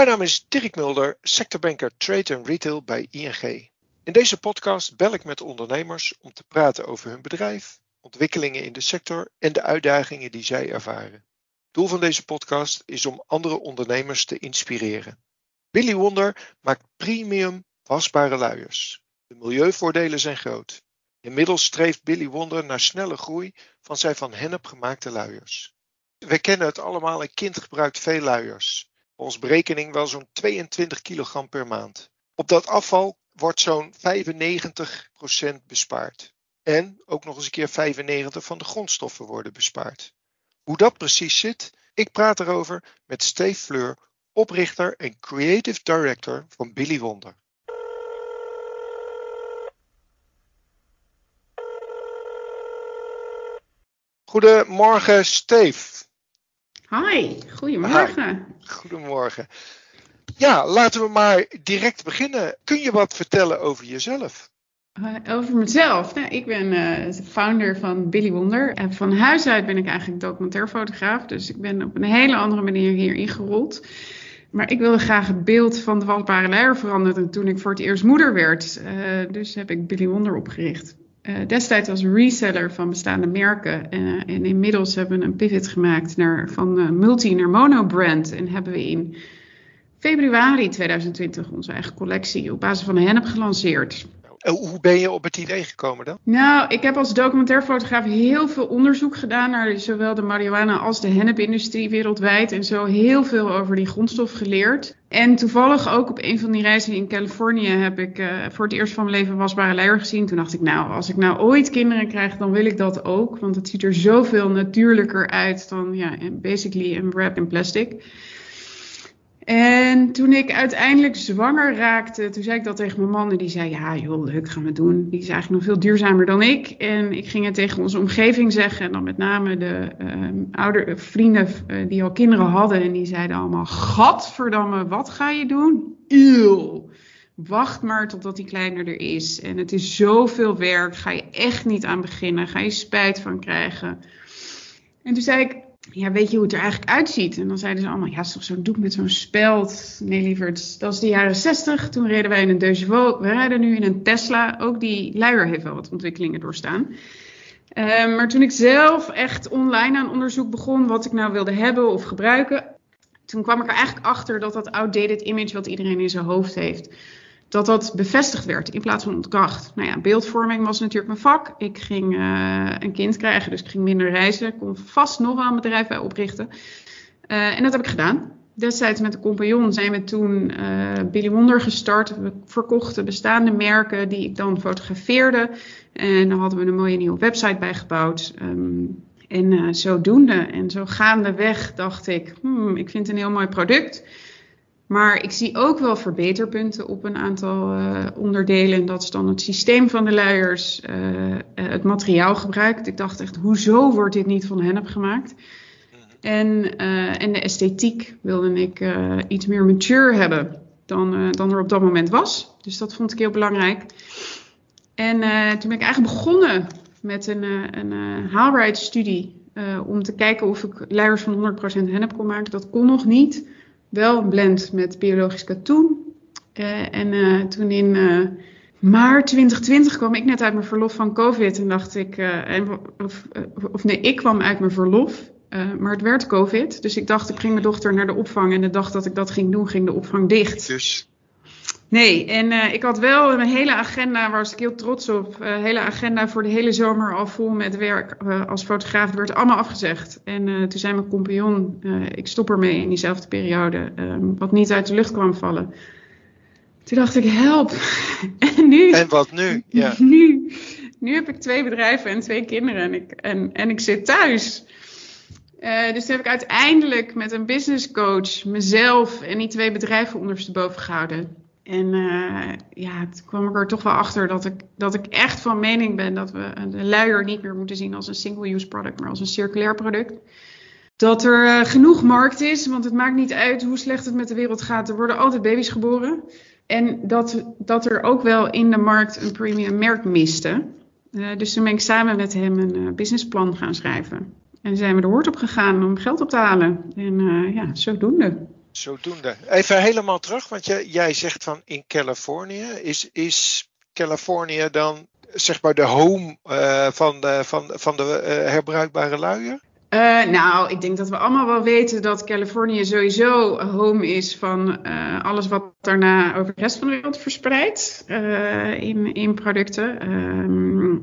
Mijn naam is Dirk Mulder, sectorbanker Trade Retail bij ING. In deze podcast bel ik met ondernemers om te praten over hun bedrijf, ontwikkelingen in de sector en de uitdagingen die zij ervaren. Doel van deze podcast is om andere ondernemers te inspireren. Billy Wonder maakt premium wasbare luiers. De milieuvoordelen zijn groot. Inmiddels streeft Billy Wonder naar snelle groei van zijn van hennep gemaakte luiers. We kennen het allemaal, een kind gebruikt veel luiers. Volgens berekening wel zo'n 22 kilogram per maand. Op dat afval wordt zo'n 95% bespaard. En ook nog eens een keer 95% van de grondstoffen worden bespaard. Hoe dat precies zit, ik praat erover met Steve Fleur, oprichter en creative director van Billy Wonder. Goedemorgen, Steve. Hi, goedemorgen. Goedemorgen. Ja, laten we maar direct beginnen. Kun je wat vertellen over jezelf? Uh, over mezelf. Nou, ik ben uh, founder van Billy Wonder. En van huis uit ben ik eigenlijk documentairfotograaf. Dus ik ben op een hele andere manier hier ingerold. Maar ik wilde graag het beeld van de wasbare leier veranderen toen ik voor het eerst moeder werd. Uh, dus heb ik Billy Wonder opgericht. Uh, destijds als reseller van bestaande merken. Uh, en inmiddels hebben we een pivot gemaakt naar, van uh, multi naar mono brand. En hebben we in februari 2020 onze eigen collectie op basis van hennep gelanceerd. Hoe ben je op het idee gekomen dan? Nou, ik heb als documentairfotograaf heel veel onderzoek gedaan naar zowel de marihuana als de hennepindustrie wereldwijd. En zo heel veel over die grondstof geleerd. En toevallig ook op een van die reizen in Californië heb ik uh, voor het eerst van mijn leven wasbare luier gezien. Toen dacht ik, nou, als ik nou ooit kinderen krijg, dan wil ik dat ook. Want het ziet er zoveel natuurlijker uit dan, ja, basically een wrap in plastic. En toen ik uiteindelijk zwanger raakte, toen zei ik dat tegen mijn man. En die zei, ja joh, leuk, gaan we doen. Die is eigenlijk nog veel duurzamer dan ik. En ik ging het tegen onze omgeving zeggen. En dan met name de uh, ouder, vrienden uh, die al kinderen hadden. En die zeiden allemaal, gadverdamme, wat ga je doen? Eeuw. Wacht maar totdat die kleiner er is. En het is zoveel werk, ga je echt niet aan beginnen. Ga je spijt van krijgen. En toen zei ik, ja, weet je hoe het er eigenlijk uitziet? En dan zeiden ze allemaal, ja, is toch zo'n doek met zo'n speld? Nee, lieverd, dat is de jaren 60. Toen reden wij in een Deux We rijden nu in een Tesla. Ook die luier heeft wel wat ontwikkelingen doorstaan. Uh, maar toen ik zelf echt online aan onderzoek begon wat ik nou wilde hebben of gebruiken, toen kwam ik er eigenlijk achter dat dat outdated image wat iedereen in zijn hoofd heeft, dat dat bevestigd werd in plaats van ontkracht. Nou ja, beeldvorming was natuurlijk mijn vak. Ik ging uh, een kind krijgen, dus ik ging minder reizen. Kon vast nog wel een bedrijf bij oprichten. Uh, en dat heb ik gedaan. Destijds met de compagnon zijn we toen Billy Wonder gestart. We verkochten bestaande merken die ik dan fotografeerde. En dan hadden we een mooie nieuwe website bijgebouwd. Um, en zodoende en zo gaandeweg dacht ik, hmm, ik vind het een heel mooi product. Maar ik zie ook wel verbeterpunten op een aantal uh, onderdelen. En dat is dan het systeem van de luiers, uh, het materiaal gebruikt. Ik dacht echt, hoezo wordt dit niet van hennep gemaakt? En, uh, en de esthetiek wilde ik iets meer mature hebben dan, dan er op dat moment was. Dus dat vond ik heel belangrijk. En toen ben ik eigenlijk begonnen met een, een haalbaarheidsstudie. om te kijken of ik luiers van 100% hennep kon maken. Dat kon nog niet wel een blend met biologisch katoen. Uh, en uh, toen in uh, maart 2020 kwam ik net uit mijn verlof van COVID. En dacht ik, of, of, nee, ik kwam uit mijn verlof. maar het werd COVID. Dus ik dacht, ik ging mijn dochter naar de opvang. En de dag dat ik dat ging doen, ging de opvang dicht. Dus Nee, en uh, ik had wel een hele agenda, waar was ik heel trots op. Een uh, hele agenda voor de hele zomer al vol met werk uh, als fotograaf. Het werd allemaal afgezegd. En toen zei mijn compagnon, ik stop ermee in diezelfde periode, wat niet uit de lucht kwam vallen. Toen dacht ik, help. en nu? En wat nu? Ja. Nu, nu heb ik twee bedrijven en twee kinderen en ik, en, en ik zit thuis. Uh, dus toen heb ik uiteindelijk met een business coach mezelf en die twee bedrijven ondersteboven gehouden. En uh, ja, toen kwam ik er toch wel achter dat ik, dat ik echt van mening ben dat we de luier niet meer moeten zien als een single-use product, maar als een circulair product. Dat er uh, genoeg markt is, want het maakt niet uit hoe slecht het met de wereld gaat. Er worden altijd baby's geboren. En dat, dat er ook wel in de markt een premium merk miste. Uh, dus toen ben ik samen met hem een businessplan gaan schrijven. En zijn we de hoort op gegaan om geld op te halen. En ja, zodoende. Zodoende. Even helemaal terug, want jij, zegt van in Californië. Is, is Californië dan zeg maar de home uh, van de, van, van de uh, herbruikbare luier? Uh, nou, ik denk dat we allemaal wel weten dat Californië sowieso home is van alles wat daarna over de rest van de wereld verspreidt in, in producten. Um,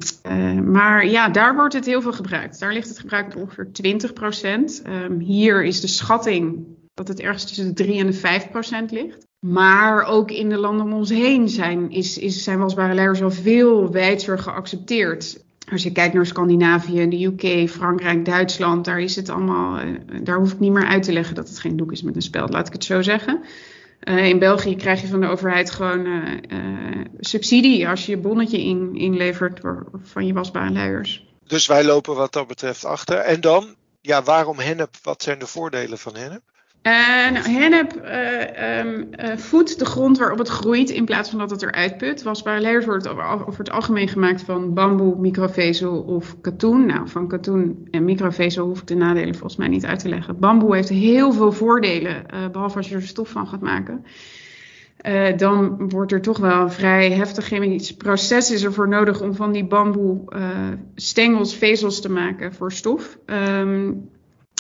maar ja, daar wordt het heel veel gebruikt. Daar ligt het gebruik op ongeveer 20 procent. Um, hier is de schatting dat het ergens tussen de 3 en de 5 procent ligt. Maar ook in de landen om ons heen zijn, is, zijn wasbare luiers al veel wijdser geaccepteerd. Als je kijkt naar Scandinavië, de UK, Frankrijk, Duitsland, daar is het allemaal. Uh, daar hoef ik niet meer uit te leggen dat het geen doek is met een speld, laat ik het zo zeggen. Uh, in België krijg je van de overheid gewoon uh, subsidie als je je bonnetje in, inlevert van je wasbare luiers. Dus wij lopen wat dat betreft achter. En dan, ja, waarom hennep? Wat zijn de voordelen van hennep? Nou, hennep uh, um, uh, voedt de grond waarop het groeit in plaats van dat het eruit put. Layers wordt over, over, het algemeen gemaakt van bamboe, microvezel of katoen. Nou, van katoen en microvezel hoef ik de nadelen volgens mij niet uit te leggen. Bamboe heeft heel veel voordelen, behalve als je er stof van gaat maken. dan wordt er toch wel een vrij heftig chemisch proces is er voor nodig om van die bamboe stengels vezels te maken voor stof. Um,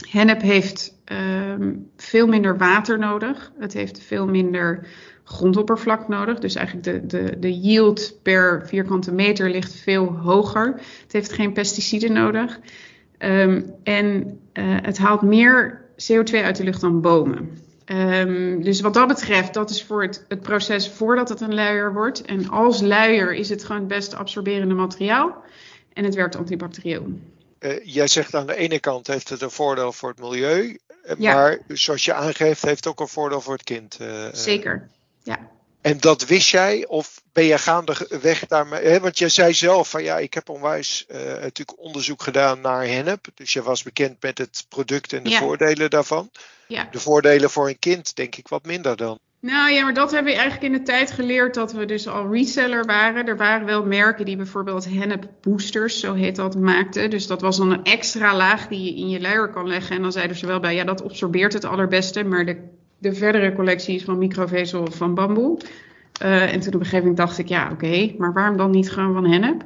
Hennep heeft um, veel minder water nodig. Het heeft veel minder grondoppervlak nodig. Dus eigenlijk de, de, de yield per vierkante meter ligt veel hoger. Het heeft geen pesticiden nodig. Um, en uh, het haalt meer CO2 uit de lucht dan bomen. Um, dus wat dat betreft, dat is voor het, het proces voordat het een luier wordt. En als luier is het gewoon het best absorberende materiaal. En het werkt antibacterieel. Uh, jij zegt aan de ene kant heeft het een voordeel voor het milieu, ja. maar zoals je aangeeft, heeft het ook een voordeel voor het kind. Uh, Zeker, ja. En dat wist jij, of ben je gaandeweg daarmee? Hè? Want je zei zelf van ja, ik heb onwijs natuurlijk onderzoek gedaan naar hennep. Dus je was bekend met het product en de ja. voordelen daarvan. Ja. De voordelen voor een kind, denk ik, wat minder dan. Nou ja, maar dat hebben we eigenlijk in de tijd geleerd dat we dus al reseller waren. Er waren wel merken die bijvoorbeeld hennep boosters, zo heet dat, maakten. Dus dat was dan een extra laag die je in je luier kan leggen. En dan zeiden ze wel bij, ja, dat absorbeert het allerbeste. Maar de, de verdere collectie is van microvezel van bamboe. Uh, en toen op een gegeven moment dacht ik, ja, oké, maar waarom dan niet gewoon van hennep?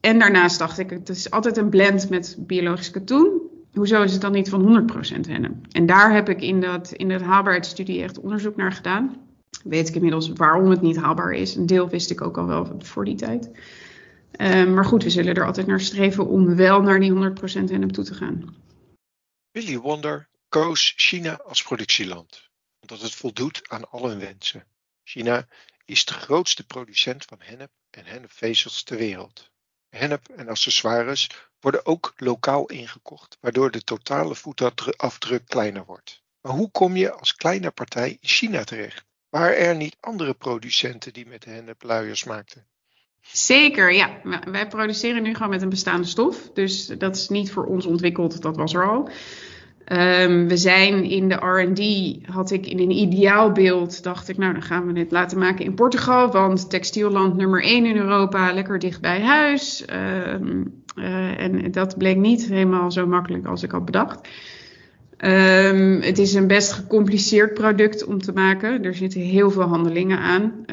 En daarnaast dacht ik, het is altijd een blend met biologisch katoen hoezo is het dan niet van 100% hennep? En daar heb ik in dat, in dat haalbaarheidsstudie echt onderzoek naar gedaan. Weet ik inmiddels waarom het niet haalbaar is. Een deel wist ik ook al wel voor die tijd. Uh, maar goed, we zullen er altijd naar streven om wel naar die 100% hennep toe te gaan. Willy Wonder koos China als productieland, omdat het voldoet aan al hun wensen. China is de grootste producent van hennep en hennepvezels ter wereld. Hennep en accessoires worden ook lokaal ingekocht, waardoor de totale voetafdruk kleiner wordt. Maar hoe kom je als kleine partij in China terecht? Waren er niet andere producenten die met hennepluiers maakten? Zeker, ja. Wij produceren nu gewoon met een bestaande stof. Dus dat is niet voor ons ontwikkeld, dat was er al. Um, we zijn in de RD, had ik in een ideaalbeeld, dacht ik, nou dan gaan we dit laten maken in Portugal, want textielland nummer 1 in Europa, lekker dicht bij huis. Um, uh, en dat bleek niet helemaal zo makkelijk als ik had bedacht. Um, het is een best gecompliceerd product om te maken. Er zitten heel veel handelingen aan.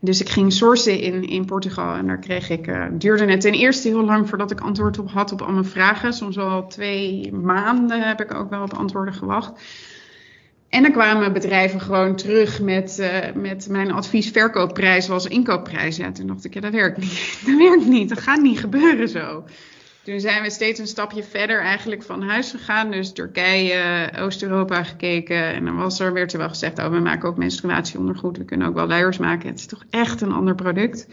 Dus ik ging sourcen in, in Portugal en daar kreeg ik, uh, duurde het ten eerste heel lang voordat ik antwoord op had op al mijn vragen. Soms wel twee maanden heb ik ook wel op antwoorden gewacht. En dan kwamen bedrijven gewoon terug met, uh, met mijn advies-verkoopprijs was inkoopprijs. Ja, toen dacht ik, ja, dat werkt niet. Dat werkt niet, dat gaat niet gebeuren zo. Toen zijn we steeds een stapje verder eigenlijk van huis gegaan. Dus Turkije, Oost-Europa gekeken. En dan was er, werd er wel gezegd, oh, we maken ook menstruatieondergoed. We kunnen ook wel luiers maken. Het is toch echt een ander product.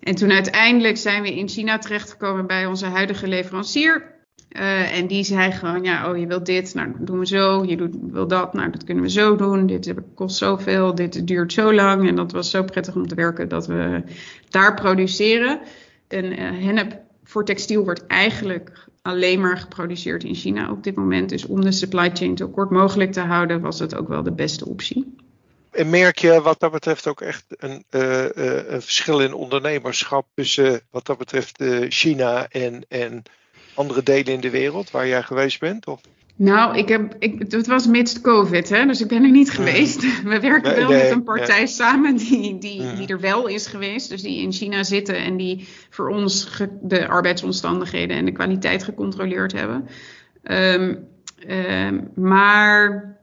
En toen uiteindelijk zijn we in China terechtgekomen bij onze huidige leverancier. Uh, en die zei gewoon, ja, oh, je wilt dit, nou, doen we zo. Je doet, wil dat, nou, dat kunnen we zo doen. Dit kost zoveel, dit duurt zo lang. En dat was zo prettig om te werken dat we daar produceren. En uh, hennep voor textiel wordt eigenlijk alleen maar geproduceerd in China op dit moment. Dus om de supply chain zo kort mogelijk te houden, was het ook wel de beste optie. En merk je wat dat betreft ook echt een, uh, uh, een verschil in ondernemerschap tussen wat dat betreft China en, en andere delen in de wereld waar jij geweest bent? Of? Nou, ik heb, ik, het was midst COVID, hè, dus ik ben er niet geweest. We werken wel met een partij samen die, die, die er wel is geweest. Dus die in China zitten en die voor ons de arbeidsomstandigheden en de kwaliteit gecontroleerd hebben. Um, um, maar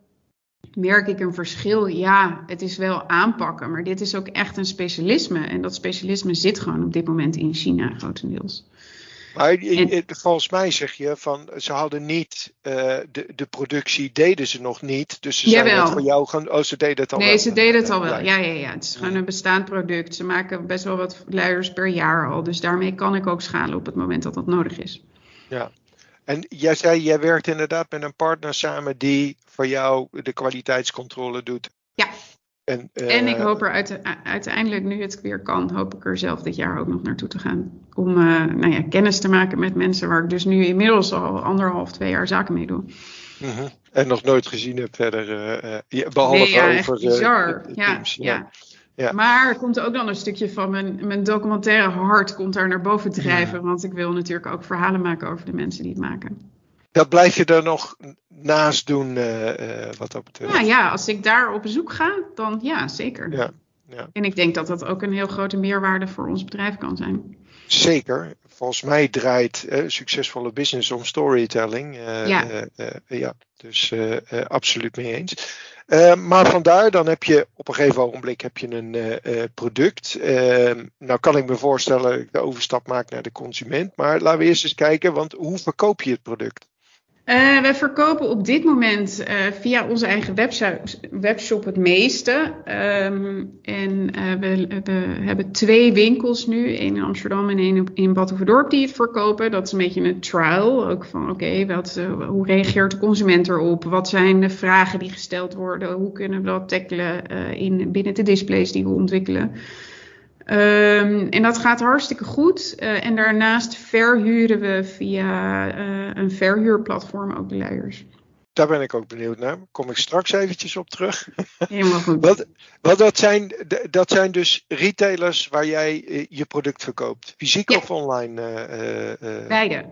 merk ik een verschil? Ja, het is wel aanpakken, maar dit is ook echt een specialisme. En dat specialisme zit gewoon op dit moment in China grotendeels. Maar volgens mij zeg je van ze hadden niet uh, de, de productie, deden ze nog niet. Dus ze zijn het voor jou gaan. Oh, ze deden het al nee, wel. Nee, ze deden het al wel. Ja, ja, ja. Het is gewoon een bestaand product. Ze maken best wel wat luiers per jaar al. Dus daarmee kan ik ook schalen op het moment dat dat nodig is. Ja. En jij zei, jij werkt inderdaad met een partner samen die voor jou de kwaliteitscontrole doet. Ja. En, en ik eh, hoop er uiteindelijk, nu het weer kan, hoop ik er zelf dit jaar ook nog naartoe te gaan. Om uh, nou ja, kennis te maken met mensen waar ik dus nu inmiddels al anderhalf, twee jaar zaken mee doe. Mhm. En nog nooit gezien heb verder, uh, behalve nee, ja, over bizar. Ja, teams. Ja. ja. Maar er komt ook dan een stukje van mijn, mijn documentaire hart komt daar naar boven drijven. Want ik wil natuurlijk ook verhalen maken over de mensen die het maken dat blijf je er nog naast doen, uh, wat dat betreft. Ja, ja, als ik daar op bezoek ga, dan ja, zeker. Ja, ja. En ik denk dat dat ook een heel grote meerwaarde voor ons bedrijf kan zijn. Zeker. Volgens mij draait uh, succesvolle business om storytelling. ja. ja, dus absoluut mee eens. maar vandaar, dan heb je op een gegeven ogenblik heb je een product. nou kan ik me voorstellen dat ik de overstap maak naar de consument. Maar laten we eerst eens kijken, want hoe verkoop je het product? Uh, we verkopen op dit moment uh, via onze eigen webshop, het meeste. Um, en uh, we, hebben twee winkels nu, één in Amsterdam en één in Badhoevedorp die het verkopen. Dat is een beetje een trial, ook van oké, okay, hoe reageert de consument erop? Wat zijn de vragen die gesteld worden? Hoe kunnen we dat tackelen in, binnen de displays die we ontwikkelen? Um, en dat gaat hartstikke goed. Uh, en daarnaast verhuren we via uh, een verhuurplatform ook de luiers. Daar ben ik ook benieuwd naar. Kom ik straks eventjes op terug. Helemaal goed. wat, wat dat, zijn, dat zijn dus retailers waar jij uh, je product verkoopt. Fysiek ja. of online? beide.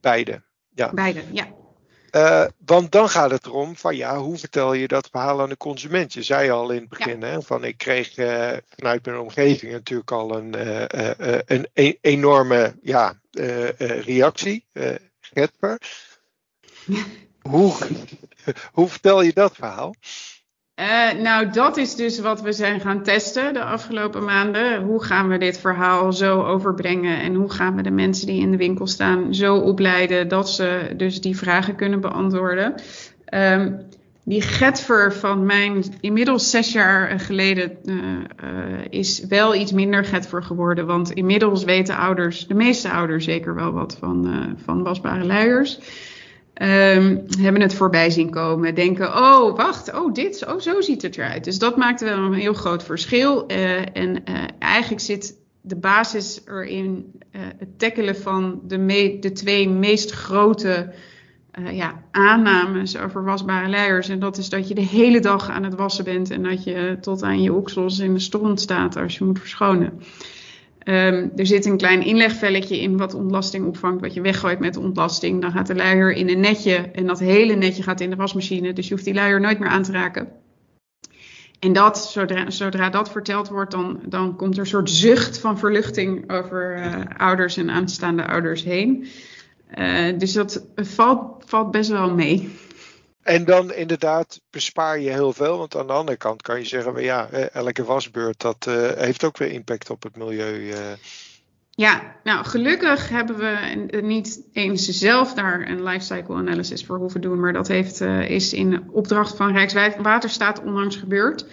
Beide, ja. Beide, ja. Uh, want dan gaat het erom van ja, hoe vertel je dat verhaal aan de consument? Je zei al in het begin hè, van ik kreeg uh, vanuit mijn omgeving natuurlijk al een, uh, een e enorme ja, reactie. Getper. hoe, hoe vertel je dat verhaal? Uh, nou, dat is dus wat we zijn gaan testen de afgelopen maanden. Hoe gaan we dit verhaal zo overbrengen en hoe gaan we de mensen die in de winkel staan zo opleiden dat ze dus die vragen kunnen beantwoorden. Um, die getver van mijn inmiddels zes jaar geleden uh, uh, is wel iets minder getver geworden. Want inmiddels weten ouders, de meeste ouders zeker wel wat van, van wasbare luiers. Um, hebben het voorbij zien komen. Denken, oh, wacht, oh, dit, oh, zo ziet het eruit. Dus dat maakt wel een heel groot verschil. Uh, en uh, eigenlijk zit de basis erin uh, het tackelen van de, de twee meest grote ja, aannames over wasbare luiers. En dat is dat je de hele dag aan het wassen bent en dat je tot aan je oksels in de stront staat als je moet verschonen. Um, er zit een klein inlegvelletje in wat ontlasting opvangt, wat je weggooit met ontlasting. Dan gaat de luier in een netje en dat hele netje gaat in de wasmachine. Dus je hoeft die luier nooit meer aan te raken. En dat, zodra, zodra dat verteld wordt, dan, dan komt er een soort zucht van verluchting over uh, ouders en aanstaande ouders heen. Uh, dus dat valt, valt best wel mee. En dan inderdaad bespaar je heel veel. Want aan de andere kant kan je zeggen, ja, elke wasbeurt dat uh, heeft ook weer impact op het milieu. Uh. Ja, nou gelukkig hebben we niet eens zelf daar een lifecycle analysis voor hoeven doen. Maar dat heeft, is in opdracht van Rijkswaterstaat onlangs gebeurd.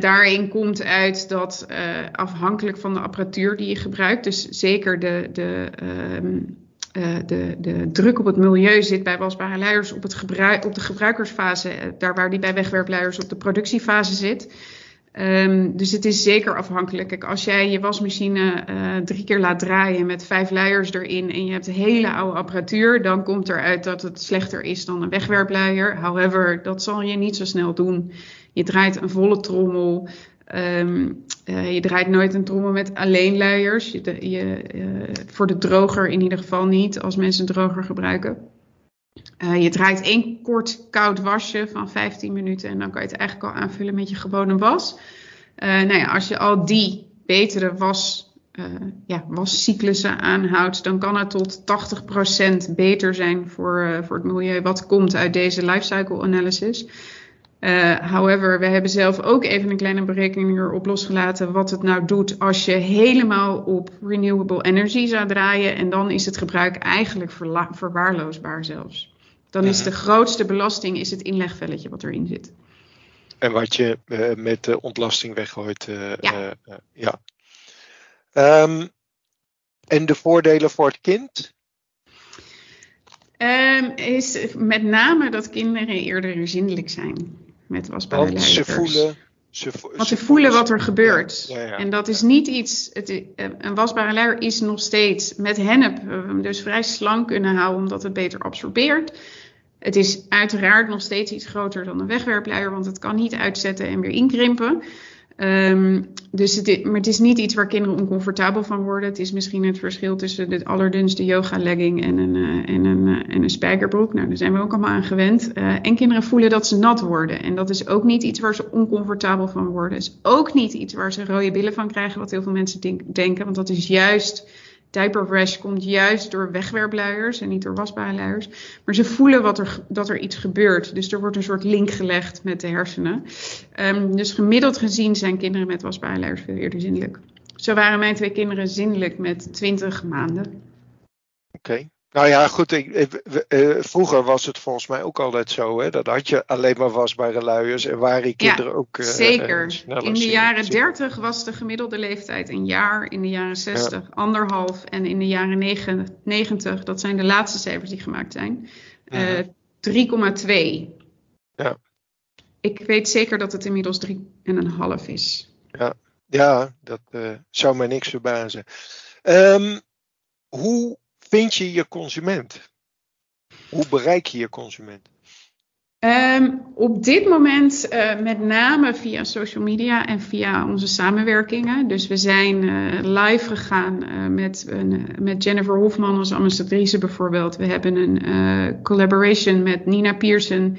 daarin komt uit dat afhankelijk van de apparatuur die je gebruikt, dus zeker de, de ehm, uh, de, de, druk op het milieu zit bij wasbare luiers op, het gebruik, op de gebruikersfase, uh, daar waar die bij wegwerpluiers op de productiefase zit. Um, dus het is zeker afhankelijk. Als jij je wasmachine uh, drie keer laat draaien met vijf luiers erin en je hebt hele oude apparatuur, dan komt eruit dat het slechter is dan een wegwerpluier. However, dat zal je niet zo snel doen. Je draait een volle trommel. Um, uh, je draait nooit een trommel met alleen luiers. Je, je, uh, voor de droger in ieder geval niet, als mensen een droger gebruiken. Uh, je draait één kort koud wasje van 15 minuten en dan kan je het eigenlijk al aanvullen met je gewone was. Nou ja, als je al die betere was, ja, wascyclussen aanhoudt, dan kan het tot 80% beter zijn voor, voor het milieu. Wat komt uit deze lifecycle analysis? Uh, however, we hebben zelf ook even een kleine berekening erop losgelaten wat het nou doet als je helemaal op renewable energy zou draaien. En dan is het gebruik eigenlijk verwaarloosbaar zelfs. Dan is de grootste belasting is het inlegvelletje wat erin zit. En wat je uh, met de ontlasting weggooit. Uh, ja. ja. Um, en de voordelen voor het kind? Um, is met name dat kinderen eerder zindelijk zijn met wasbare Want ze voelen, ze, vo Want ze, ze voelen wat er gebeurt. Ja, ja, ja. En dat is niet iets. Het, een wasbare luier is nog steeds met hennep we hem dus vrij slank kunnen houden, omdat het beter absorbeert. Het is uiteraard nog steeds iets groter dan een wegwerpluier, want het kan niet uitzetten en weer inkrimpen. Um, dus het maar het is niet iets waar kinderen oncomfortabel van worden. Het is misschien het verschil tussen de allerdunste yoga legging en een, uh, en een, uh, en een spijkerbroek. Nou, daar zijn we ook allemaal aan gewend. Uh, en kinderen voelen dat ze nat worden. En dat is ook niet iets waar ze oncomfortabel van worden. Het is ook niet iets waar ze rode billen van krijgen, wat heel veel mensen denk, denken. Want dat is juist Diaper komt juist door wegwerpluiers en niet door wasbare luiers. Maar ze voelen wat er, dat er iets gebeurt. Dus er wordt een soort link gelegd met de hersenen. Um, dus gemiddeld gezien zijn kinderen met wasbare luiers veel eerder zindelijk. Zo waren mijn twee kinderen zindelijk met 20 maanden. Oké. Nou ja, goed. Ik, uh, vroeger was het volgens mij ook altijd zo. Hè, dat had je alleen maar wasbare luiers en waren kinderen ja, ook. Uh, zeker. in de jaren 30 was de gemiddelde leeftijd een jaar. In de jaren 60 ja. anderhalf. En in de jaren 90, dat zijn de laatste cijfers die gemaakt zijn, uh, 3,2. Ja. Ik weet zeker dat het inmiddels 3,5 is. Ja, ja dat zou mij niks verbazen. Um, hoe vind je je consument? Hoe bereik je je consument? Um, op dit moment uh, met name via social media en via onze samenwerkingen. Dus we zijn uh, live gegaan uh, met, met Jennifer Hofman als ambassadrice bijvoorbeeld. We hebben een collaboration met Nina Pearson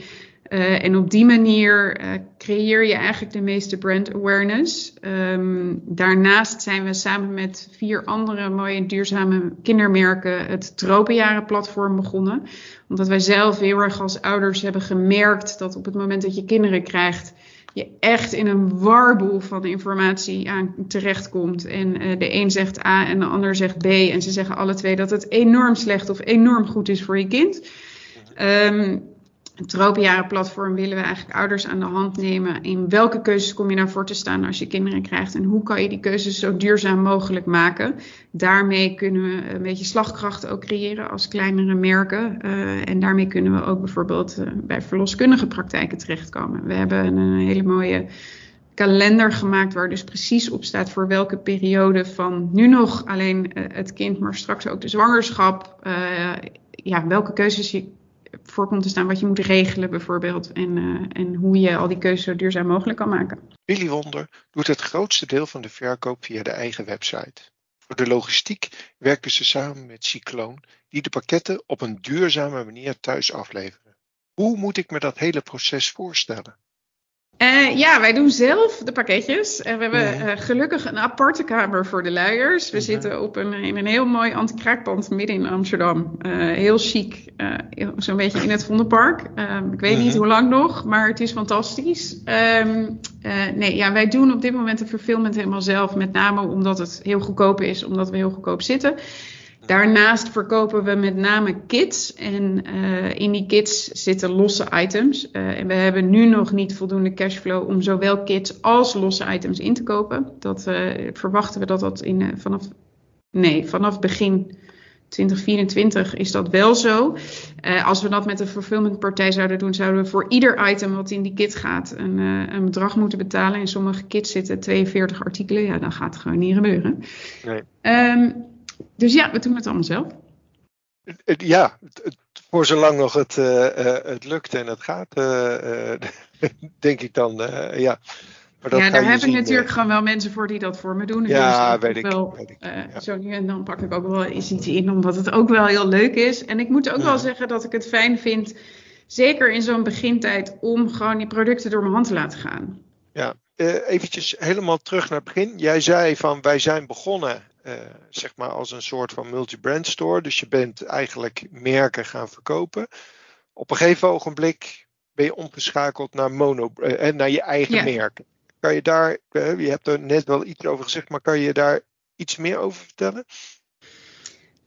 uh, en op die manier uh, creëer je eigenlijk de meeste brand awareness. Um, daarnaast zijn we samen met vier andere mooie duurzame kindermerken het Tropenjaren-platform begonnen. Omdat wij zelf heel erg als ouders hebben gemerkt dat op het moment dat je kinderen krijgt, je echt in een warboel van informatie aan terechtkomt. En uh, de een zegt A en de ander zegt B. En ze zeggen alle twee dat het enorm slecht of enorm goed is voor je kind. Um, het Tropenjaren-platform willen we eigenlijk ouders aan de hand nemen. In welke keuzes kom je nou voor te staan als je kinderen krijgt? En hoe kan je die keuzes zo duurzaam mogelijk maken? Daarmee kunnen we een beetje slagkracht ook creëren als kleinere merken. Uh, en daarmee kunnen we ook bijvoorbeeld uh, bij verloskundige praktijken terechtkomen. We hebben een hele mooie kalender gemaakt waar dus precies op staat voor welke periode van nu nog alleen uh, het kind, maar straks ook de zwangerschap. ja, welke keuzes je voor komt te staan wat je moet regelen bijvoorbeeld. En, uh, en hoe je al die keuzes zo duurzaam mogelijk kan maken. Willy Wonder doet het grootste deel van de verkoop via de eigen website. Voor de logistiek werken ze samen met Cycloon, die de pakketten op een duurzame manier thuis afleveren. Hoe moet ik me dat hele proces voorstellen? Uh, ja, wij doen zelf de pakketjes. En we hebben uh, gelukkig een aparte kamer voor de luiers. We zitten op een, in een heel mooi anti-kraakpand midden in Amsterdam. Heel chic, zo'n beetje in het Vondelpark. Ehm, ik weet niet hoe lang nog, maar het is fantastisch. Um, nee, ja, wij doen op dit moment de verfilmment helemaal zelf. Met name omdat het heel goedkoop is, omdat we heel goedkoop zitten. Daarnaast verkopen we met name kits. En uh, in die kits zitten losse items. Uh, en we hebben nu nog niet voldoende cashflow om zowel kits als losse items in te kopen. Dat uh, verwachten we dat dat in, vanaf, nee, vanaf begin 2024 is dat wel zo. als we dat met een fulfillmentpartij zouden doen, zouden we voor ieder item wat in die kit gaat een, een bedrag moeten betalen. In sommige kits zitten 42 artikelen. Ja, dan gaat het gewoon niet gebeuren. Nee. Um, dus ja, we doen het allemaal zelf. Ja, voor zolang nog het, uh, het lukt en het gaat, uh, denk ik dan, ja. ja, daar heb ik natuurlijk gewoon wel mensen voor die dat voor me doen. Ja, dus weet, ik, wel, weet ik. Ja. Zo nu en dan pak ik ook wel eens iets in, omdat het ook wel heel leuk is. En ik moet ook wel zeggen dat ik het fijn vind, zeker in zo'n begintijd, om gewoon die producten door mijn hand te laten gaan. Ja, uh, eventjes helemaal terug naar het begin. Jij zei van wij zijn begonnen uh, zeg maar als een soort van multi-brand store. Dus je bent eigenlijk merken gaan verkopen. Op een gegeven ogenblik ben je omgeschakeld naar, mono, uh, naar je eigen ja. merk. Kan je daar, je hebt er net wel iets over gezegd, maar kan je daar iets meer over vertellen?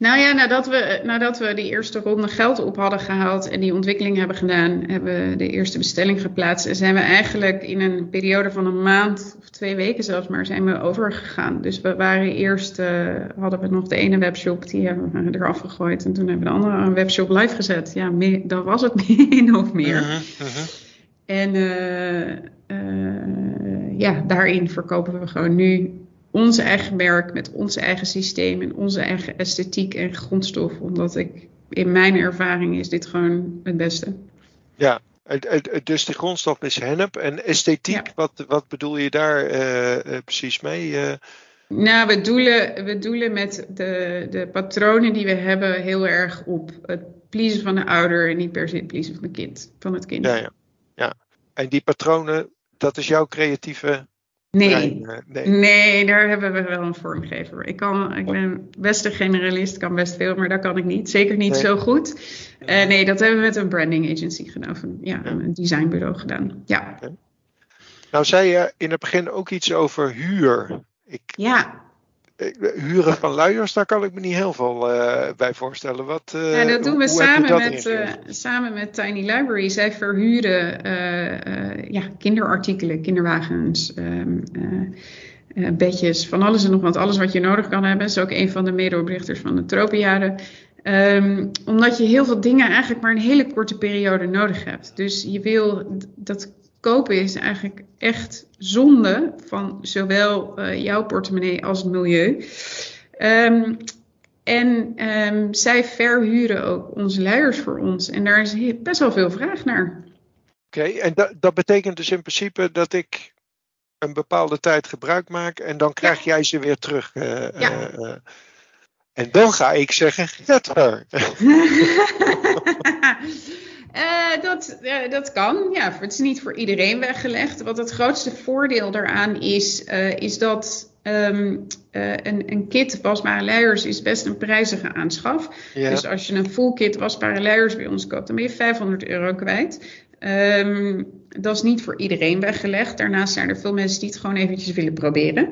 Nou ja, nadat we, nadat we die eerste ronde geld op hadden gehaald en die ontwikkeling hebben gedaan, hebben we de eerste bestelling geplaatst. En zijn we eigenlijk in een periode van een maand of twee weken zelfs maar, zijn we overgegaan. Dus we waren eerst, uh, hadden we nog de ene webshop, die hebben we eraf gegooid. En toen hebben we de andere webshop live gezet. Ja, meer, dat was het min of meer. Uh -huh, uh -huh. En uh, ja, daarin verkopen we gewoon nu onze eigen merk met onze eigen systeem en onze eigen esthetiek en grondstof. Omdat ik, in mijn ervaring is dit gewoon het beste. Ja, dus de grondstof is hennep. En esthetiek, ja. wat, wat bedoel je daar uh, precies mee? Uh... Nou, we doelen, we doelen met de, de patronen die we hebben heel erg op het pleasen van de ouder en niet per se het pleasen van, de kind, van het kind. Ja, ja. ja. En die patronen, dat is jouw creatieve Nee. nee. nee. daar hebben we wel een vormgever. Ik, kan, ik ben best een generalist, kan best veel, maar dat kan ik niet. Zeker niet zo goed. Uh, nee, dat hebben we met een branding agency gedaan, of een, ja, een designbureau gedaan. Ja. Okay. Nou, zei je in het begin ook iets over huur. Ik, ja. Huren van luiers, daar kan ik me niet heel veel uh, bij voorstellen. Wat, uh, ja, dat doen we samen met, uh, samen met Tiny Library. Zij verhuren ja, kinderartikelen, kinderwagens, um, bedjes, van alles en nog wat. Alles wat je nodig kan hebben. Dat is ook een van de medeoprichters van de Tropenjaren. Um, omdat je heel veel dingen eigenlijk maar een hele korte periode nodig hebt. Dus je wil dat kopen is eigenlijk echt zonde van zowel uh, jouw portemonnee als het milieu. Um, en um, zij verhuren ook onze luiers voor ons. En daar is best wel veel vraag naar. Oké, okay, en dat, dat betekent dus in principe dat ik een bepaalde tijd gebruik maak en dan krijg ja. jij ze weer terug. Uh, ja. uh, en dan ga ik zeggen, get her. Uh, dat, uh, dat kan. Ja, het is niet voor iedereen weggelegd. Wat het grootste voordeel daaraan is, uh, is dat um, een, een kit wasbare luiers is best een prijzige aanschaf. Ja. Dus als je een full kit wasbare luiers bij ons koopt, dan ben je 500 euro kwijt. Um, dat is niet voor iedereen weggelegd. Daarnaast zijn er veel mensen die het gewoon eventjes willen proberen.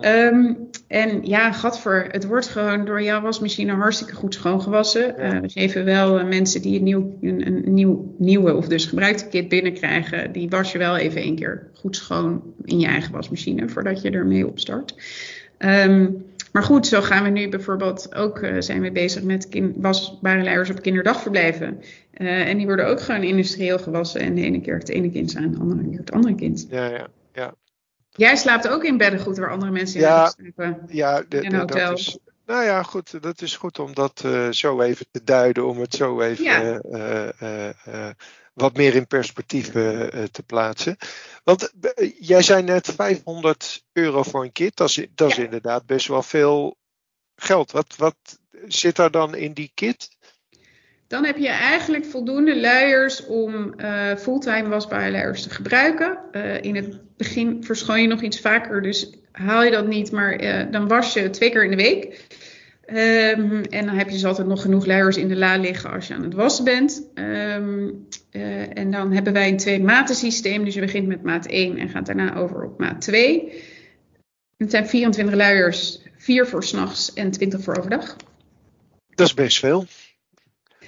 Um, en ja, gadver, het wordt gewoon door jouw wasmachine hartstikke goed schoongewassen. Uh, we geven wel uh, mensen die een, nieuw, een, een nieuw, nieuwe of dus gebruikte kit binnenkrijgen, die was je wel even een keer goed schoon in je eigen wasmachine voordat je ermee opstart. Um, maar goed, zo gaan we nu bijvoorbeeld ook uh, zijn we bezig met wasbare luiers op kinderdagverblijven. Uh, en die worden ook gewoon industrieel gewassen. En de ene keer het ene kind zijn, de andere keer het andere kind. Ja, ja, ja. Jij slaapt ook in bedden goed waar andere mensen in ja, slapen. Ja, de, in hotels. Dat is, nou ja, goed, dat is goed om dat uh, zo even te duiden, om het zo even ja. Wat meer in perspectief te plaatsen. Want jij zei net 500 euro voor een kit, dat is, dat is ja. inderdaad best wel veel geld. Wat, wat zit daar dan in die kit? Dan heb je eigenlijk voldoende luiers om uh, fulltime wasbare luiers te gebruiken. In het begin verschoon je nog iets vaker, dus haal je dat niet, maar dan was je twee keer in de week. Um, en dan heb je dus altijd nog genoeg luiers in de la liggen als je aan het wassen bent. Um, en dan hebben wij een twee maten systeem, dus je begint met maat 1 en gaat daarna over op maat 2. Het zijn 24 luiers, 4 voor s'nachts en 20 voor overdag. Dat is best veel.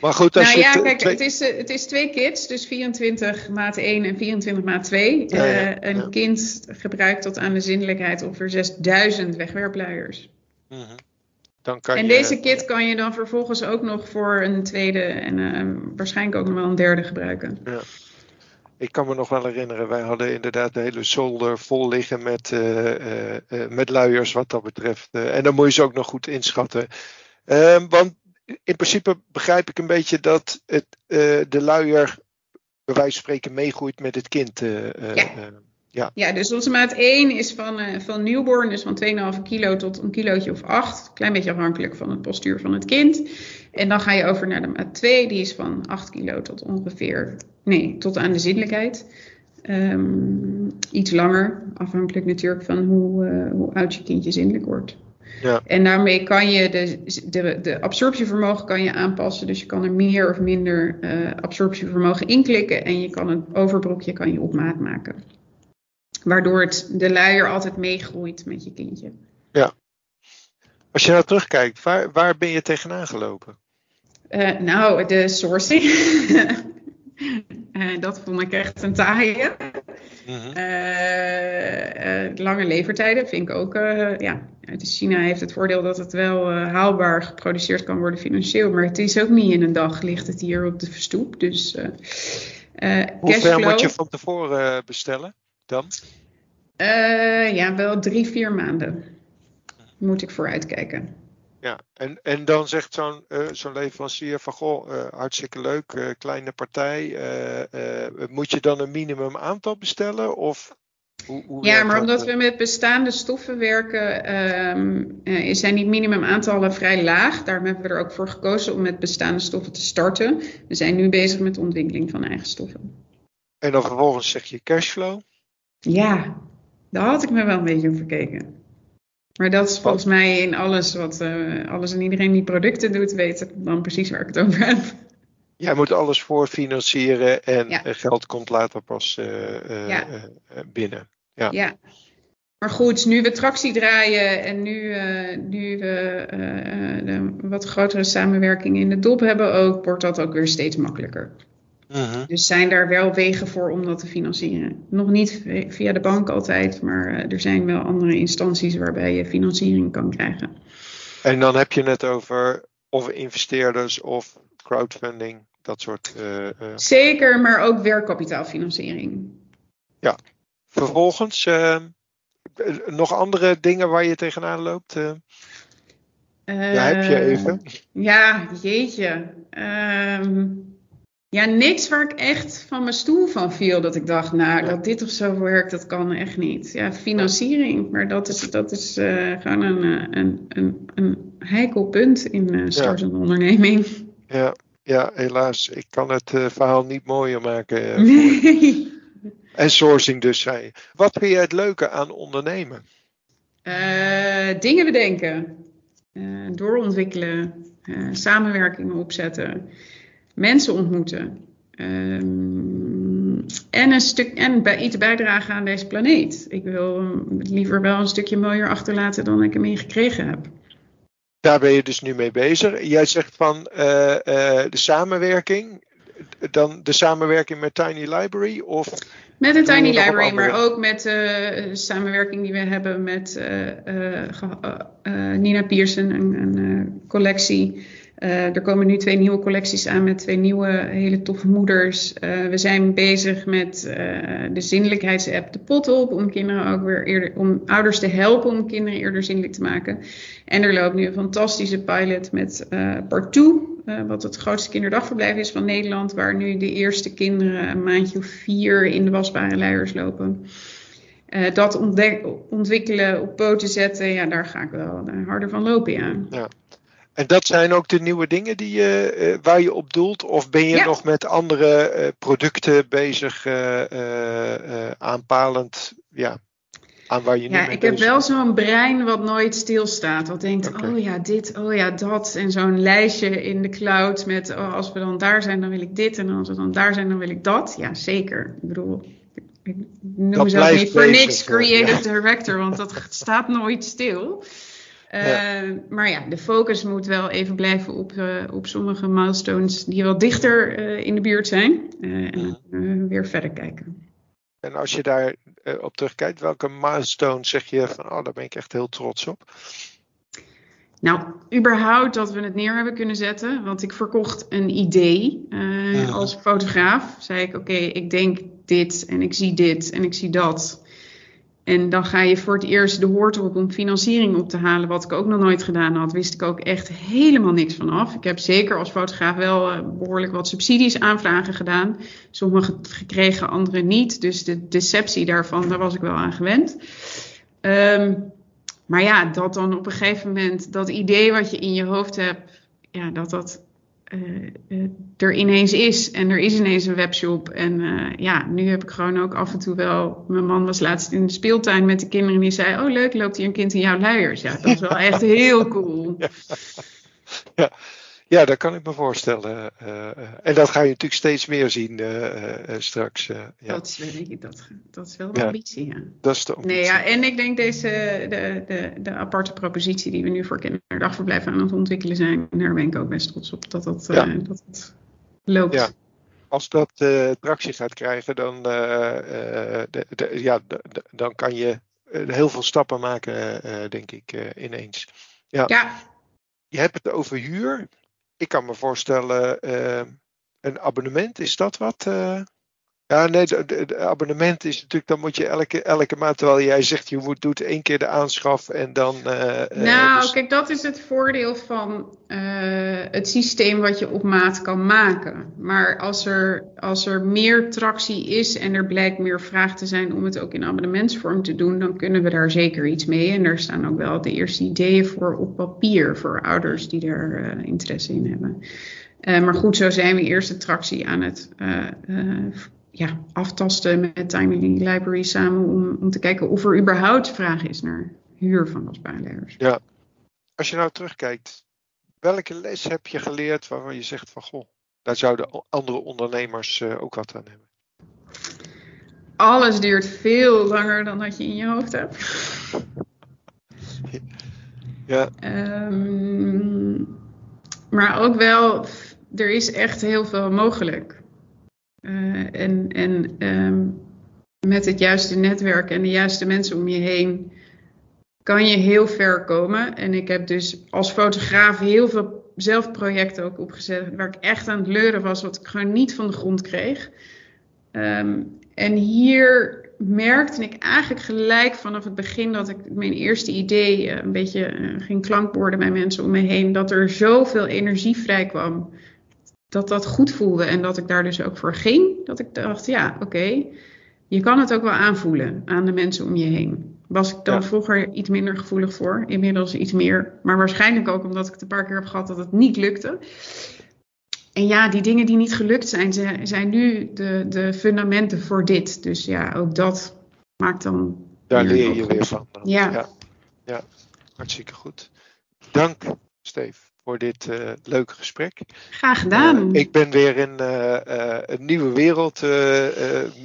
Maar goed, als nou ja, kijk, twee... het, is, het is twee kits, dus 24 maat 1 en 24 maat 2. Ja, ja, uh, een ja. kind gebruikt tot aan de zindelijkheid ongeveer 6000 wegwerpluiers. -hmm. Dan kan en je, deze kit kan je dan vervolgens ook nog voor een tweede en uh, waarschijnlijk ook nog wel een derde gebruiken. Ja. Ik kan me nog wel herinneren, wij hadden inderdaad de hele zolder vol liggen met, uh, met luiers wat dat betreft. en dan moet je ze ook nog goed inschatten. Ehm, want in principe begrijp ik een beetje dat het, de luier bij wijze van spreken meegroeit met het kind. Ja. Ja. ja, dus onze maat 1 is van, uh, van newborn, dus van 2,5 kilo tot een kilootje of 8. Klein beetje afhankelijk van het postuur van het kind. En dan ga je over naar de maat 2, die is van 8 kilo tot ongeveer, nee, tot aan de zindelijkheid. Um, iets langer, afhankelijk natuurlijk van hoe, uh, hoe oud je kindje zindelijk wordt. Ja. En daarmee kan je de, de, de absorptievermogen kan je aanpassen. Dus je kan er meer of minder uh, absorptievermogen inklikken. En je kan een overbroekje kan je op maat maken. Waardoor het, de luier altijd meegroeit met je kindje. Ja. Als je nou terugkijkt, waar, waar ben je tegenaan gelopen? Uh, nou, de sourcing. uh, dat vond ik echt een taaie. Mm-hmm. uh, lange levertijden vind ik ook. ja, China heeft het voordeel dat het wel haalbaar geproduceerd kan worden financieel. Maar het is ook niet in een dag, ligt het hier op de verstoep. Dus, Hoe ver moet je van tevoren bestellen dan? ja, wel drie, vier maanden moet ik vooruitkijken. Ja, en, en dan zegt zo'n uh, zo'n leverancier van goh, uh, hartstikke leuk, kleine partij. moet je dan een minimum aantal bestellen? Of hoe, hoe ja, maar omdat we met bestaande stoffen werken, um, zijn die minimum aantallen vrij laag. Daarom hebben we er ook voor gekozen om met bestaande stoffen te starten. We zijn nu bezig met de ontwikkeling van eigen stoffen. En dan vervolgens zeg je cashflow? Ja, daar had ik me wel een beetje op verkeken. Maar dat is volgens mij in alles wat uh, alles en iedereen die producten doet, weet dan precies waar ik het over heb. Jij moet alles voorfinancieren en ja. geld komt later pas uh, uh, ja. binnen. Ja. ja. Maar goed, nu we tractie draaien en nu, nu we een wat grotere samenwerking in de dop hebben ook, wordt dat ook weer steeds makkelijker. Uh-huh. Dus zijn daar wel wegen voor om dat te financieren. Nog niet via de bank altijd, maar er zijn wel andere instanties waarbij je financiering kan krijgen. En dan heb je het over of investeerders of crowdfunding, dat soort. Uh, uh... Zeker, maar ook werkkapitaalfinanciering. Ja. Vervolgens, uh, nog andere dingen waar je tegenaan loopt? ja, heb je even? Ja, jeetje. Ehm, ja, niks waar ik echt van mijn stoel van viel. Dat ik dacht, nou, dat dit of zo werkt, dat kan echt niet. Ja, financiering, maar dat is, dat is uh, gewoon een, een, een, een heikel punt in uh, startende ja. onderneming. Ja, ja, helaas. Ik kan het uh, verhaal niet mooier maken. nee. En sourcing dus, zei je. Wat vind je het leuke aan ondernemen? dingen bedenken. doorontwikkelen. samenwerkingen opzetten mensen ontmoeten. Um, en, een stuk, en bij iets bijdragen aan deze planeet. Ik wil liever wel een stukje mooier achterlaten dan ik hem in gekregen heb. Daar ben je dus nu mee bezig. Jij zegt van uh, uh, de samenwerking. Dan de samenwerking met Tiny Library? Of met de Tiny Library, maar ook met de uh, samenwerking die we hebben met Nina Pearson, een, een collectie. Uh, er komen nu twee nieuwe collecties aan met twee nieuwe hele toffe moeders. Uh, we zijn bezig met uh, de zinnelijkheidsapp De Pot op om kinderen ook weer eerder, om ouders te helpen om kinderen eerder zinnelijk te maken. En er loopt nu een fantastische pilot met Partout, wat het grootste kinderdagverblijf is van Nederland, waar nu de eerste kinderen een maandje of vier in de wasbare luiers lopen. dat ontwikkelen, op poten zetten, ja, daar ga ik wel harder van lopen, ja. En dat zijn ook de nieuwe dingen die je, uh, waar je op doelt? Of ben je ja. nog met andere uh, producten bezig, uh, aanpalend ja, aan waar je ja, nu mee ik heb wel zo'n brein wat nooit stilstaat. Wat denkt, okay. oh ja, dit, oh ja, dat. En zo'n lijstje in de cloud met, oh, als we dan daar zijn, dan wil ik dit. En als we dan daar zijn, dan wil ik dat. Ja, zeker. Ik bedoel, ik noem mezelf niet voor niks creative ja. director, want dat staat nooit stil. Ja. Uh, maar ja, de focus moet wel even blijven op, uh, op sommige milestones die wel dichter uh, in de buurt zijn. en weer verder kijken. En als je daar op terugkijkt, welke milestone zeg je van, oh, daar ben ik echt heel trots op? Nou, überhaupt dat we het neer hebben kunnen zetten. Want ik verkocht een idee ja. als fotograaf. Zei ik, oké, okay, ik denk dit en ik zie dit en ik zie dat. En dan ga je voor het eerst de hoort op om financiering op te halen. Wat ik ook nog nooit gedaan had, wist ik ook echt helemaal niks van af. Ik heb zeker als fotograaf wel uh, behoorlijk wat subsidies aanvragen gedaan. Sommige gekregen, andere niet. Dus de deceptie daarvan, daar was ik wel aan gewend. Um, maar ja, dat dan op een gegeven moment, dat idee wat je in je hoofd hebt, ja, dat dat uh, er ineens is. En er is ineens een webshop. En uh, ja, nu heb ik gewoon ook af en toe wel. Mijn man was laatst in de speeltuin met de kinderen. En die zei: Oh, leuk, loopt hier een kind in jouw luiers. Ja, dat is wel echt heel cool. Ja. Ja, dat kan ik me voorstellen. Uh, en dat ga je natuurlijk steeds meer zien uh, uh, straks. ja. dat, is, dat, dat is wel de ja, ambitie, ja. Dat is de ambitie. Nee, ja, en ik denk deze, de, de, de aparte propositie die we nu voor kinderdagverblijven aan het ontwikkelen zijn, daar ben ik ook best trots op dat dat, ja. dat, dat loopt. Ja. Als dat tractie gaat krijgen, dan, de, de, ja, dan kan je heel veel stappen maken, denk ik, ineens. Ja. ja. Je hebt het over huur ik kan me voorstellen, uh, een abonnement, is dat wat? Ja, nee, het abonnement is natuurlijk, dan moet je elke, elke maand, terwijl jij zegt, je moet, doet één keer de aanschaf en dan. Uh, nou, dus... kijk, dat is het voordeel van uh, het systeem wat je op maat kan maken. Maar als er, als er meer tractie is en er blijkt meer vraag te zijn om het ook in abonnementsvorm te doen, dan kunnen we daar zeker iets mee. En er staan ook wel de eerste ideeën voor op papier voor ouders die er uh, interesse in hebben. Maar goed, zo zijn we eerst de tractie aan het ja, aftasten met Timely Library samen om, om te kijken of er überhaupt vraag is naar huur van losbaarleiders. Ja, als je nou terugkijkt, welke les heb je geleerd waarvan je zegt van goh, daar zouden andere ondernemers uh, ook wat aan hebben? Alles duurt veel langer dan dat je in je hoofd hebt. Ja. Um, maar ook wel, er is echt heel veel mogelijk. Uh, en en um, met het juiste netwerk en de juiste mensen om je heen kan je heel ver komen. En ik heb dus als fotograaf heel veel zelfprojecten ook opgezet waar ik echt aan het leuren was, wat ik gewoon niet van de grond kreeg. Um, en hier merkte ik eigenlijk gelijk vanaf het begin dat ik mijn eerste idee uh, een beetje uh, ging klankborden bij mensen om me heen, dat er zoveel energie vrij kwam dat dat goed voelde en dat ik daar dus ook voor ging. Dat ik dacht, ja, oké, okay, je kan het ook wel aanvoelen aan de mensen om je heen. Was ik dan ja. vroeger iets minder gevoelig voor, inmiddels iets meer. Maar waarschijnlijk ook omdat ik het een paar keer heb gehad dat het niet lukte. En ja, die dingen die niet gelukt zijn, zijn nu de, de fundamenten voor dit. Dus ja, ook dat maakt dan. Daar leer je weer van. Ja. ja. Ja, hartstikke goed. Dank, Steve voor dit uh, leuke gesprek. Graag gedaan. Uh, ik ben weer in uh, een nieuwe wereld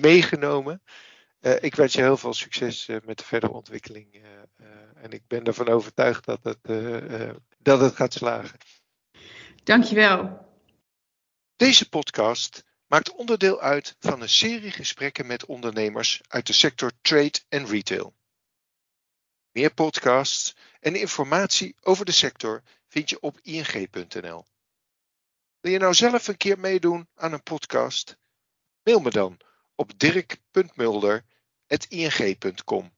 meegenomen. ik wens je heel veel succes met de verdere ontwikkeling. en ik ben ervan overtuigd dat het, dat het gaat slagen. Dankjewel. Deze podcast maakt onderdeel uit van een serie gesprekken met ondernemers uit de sector trade en retail. Meer podcasts en informatie over de sector vind je op ing.nl. Wil je nou zelf een keer meedoen aan een podcast? Mail me dan op dirk.mulder.ing.com.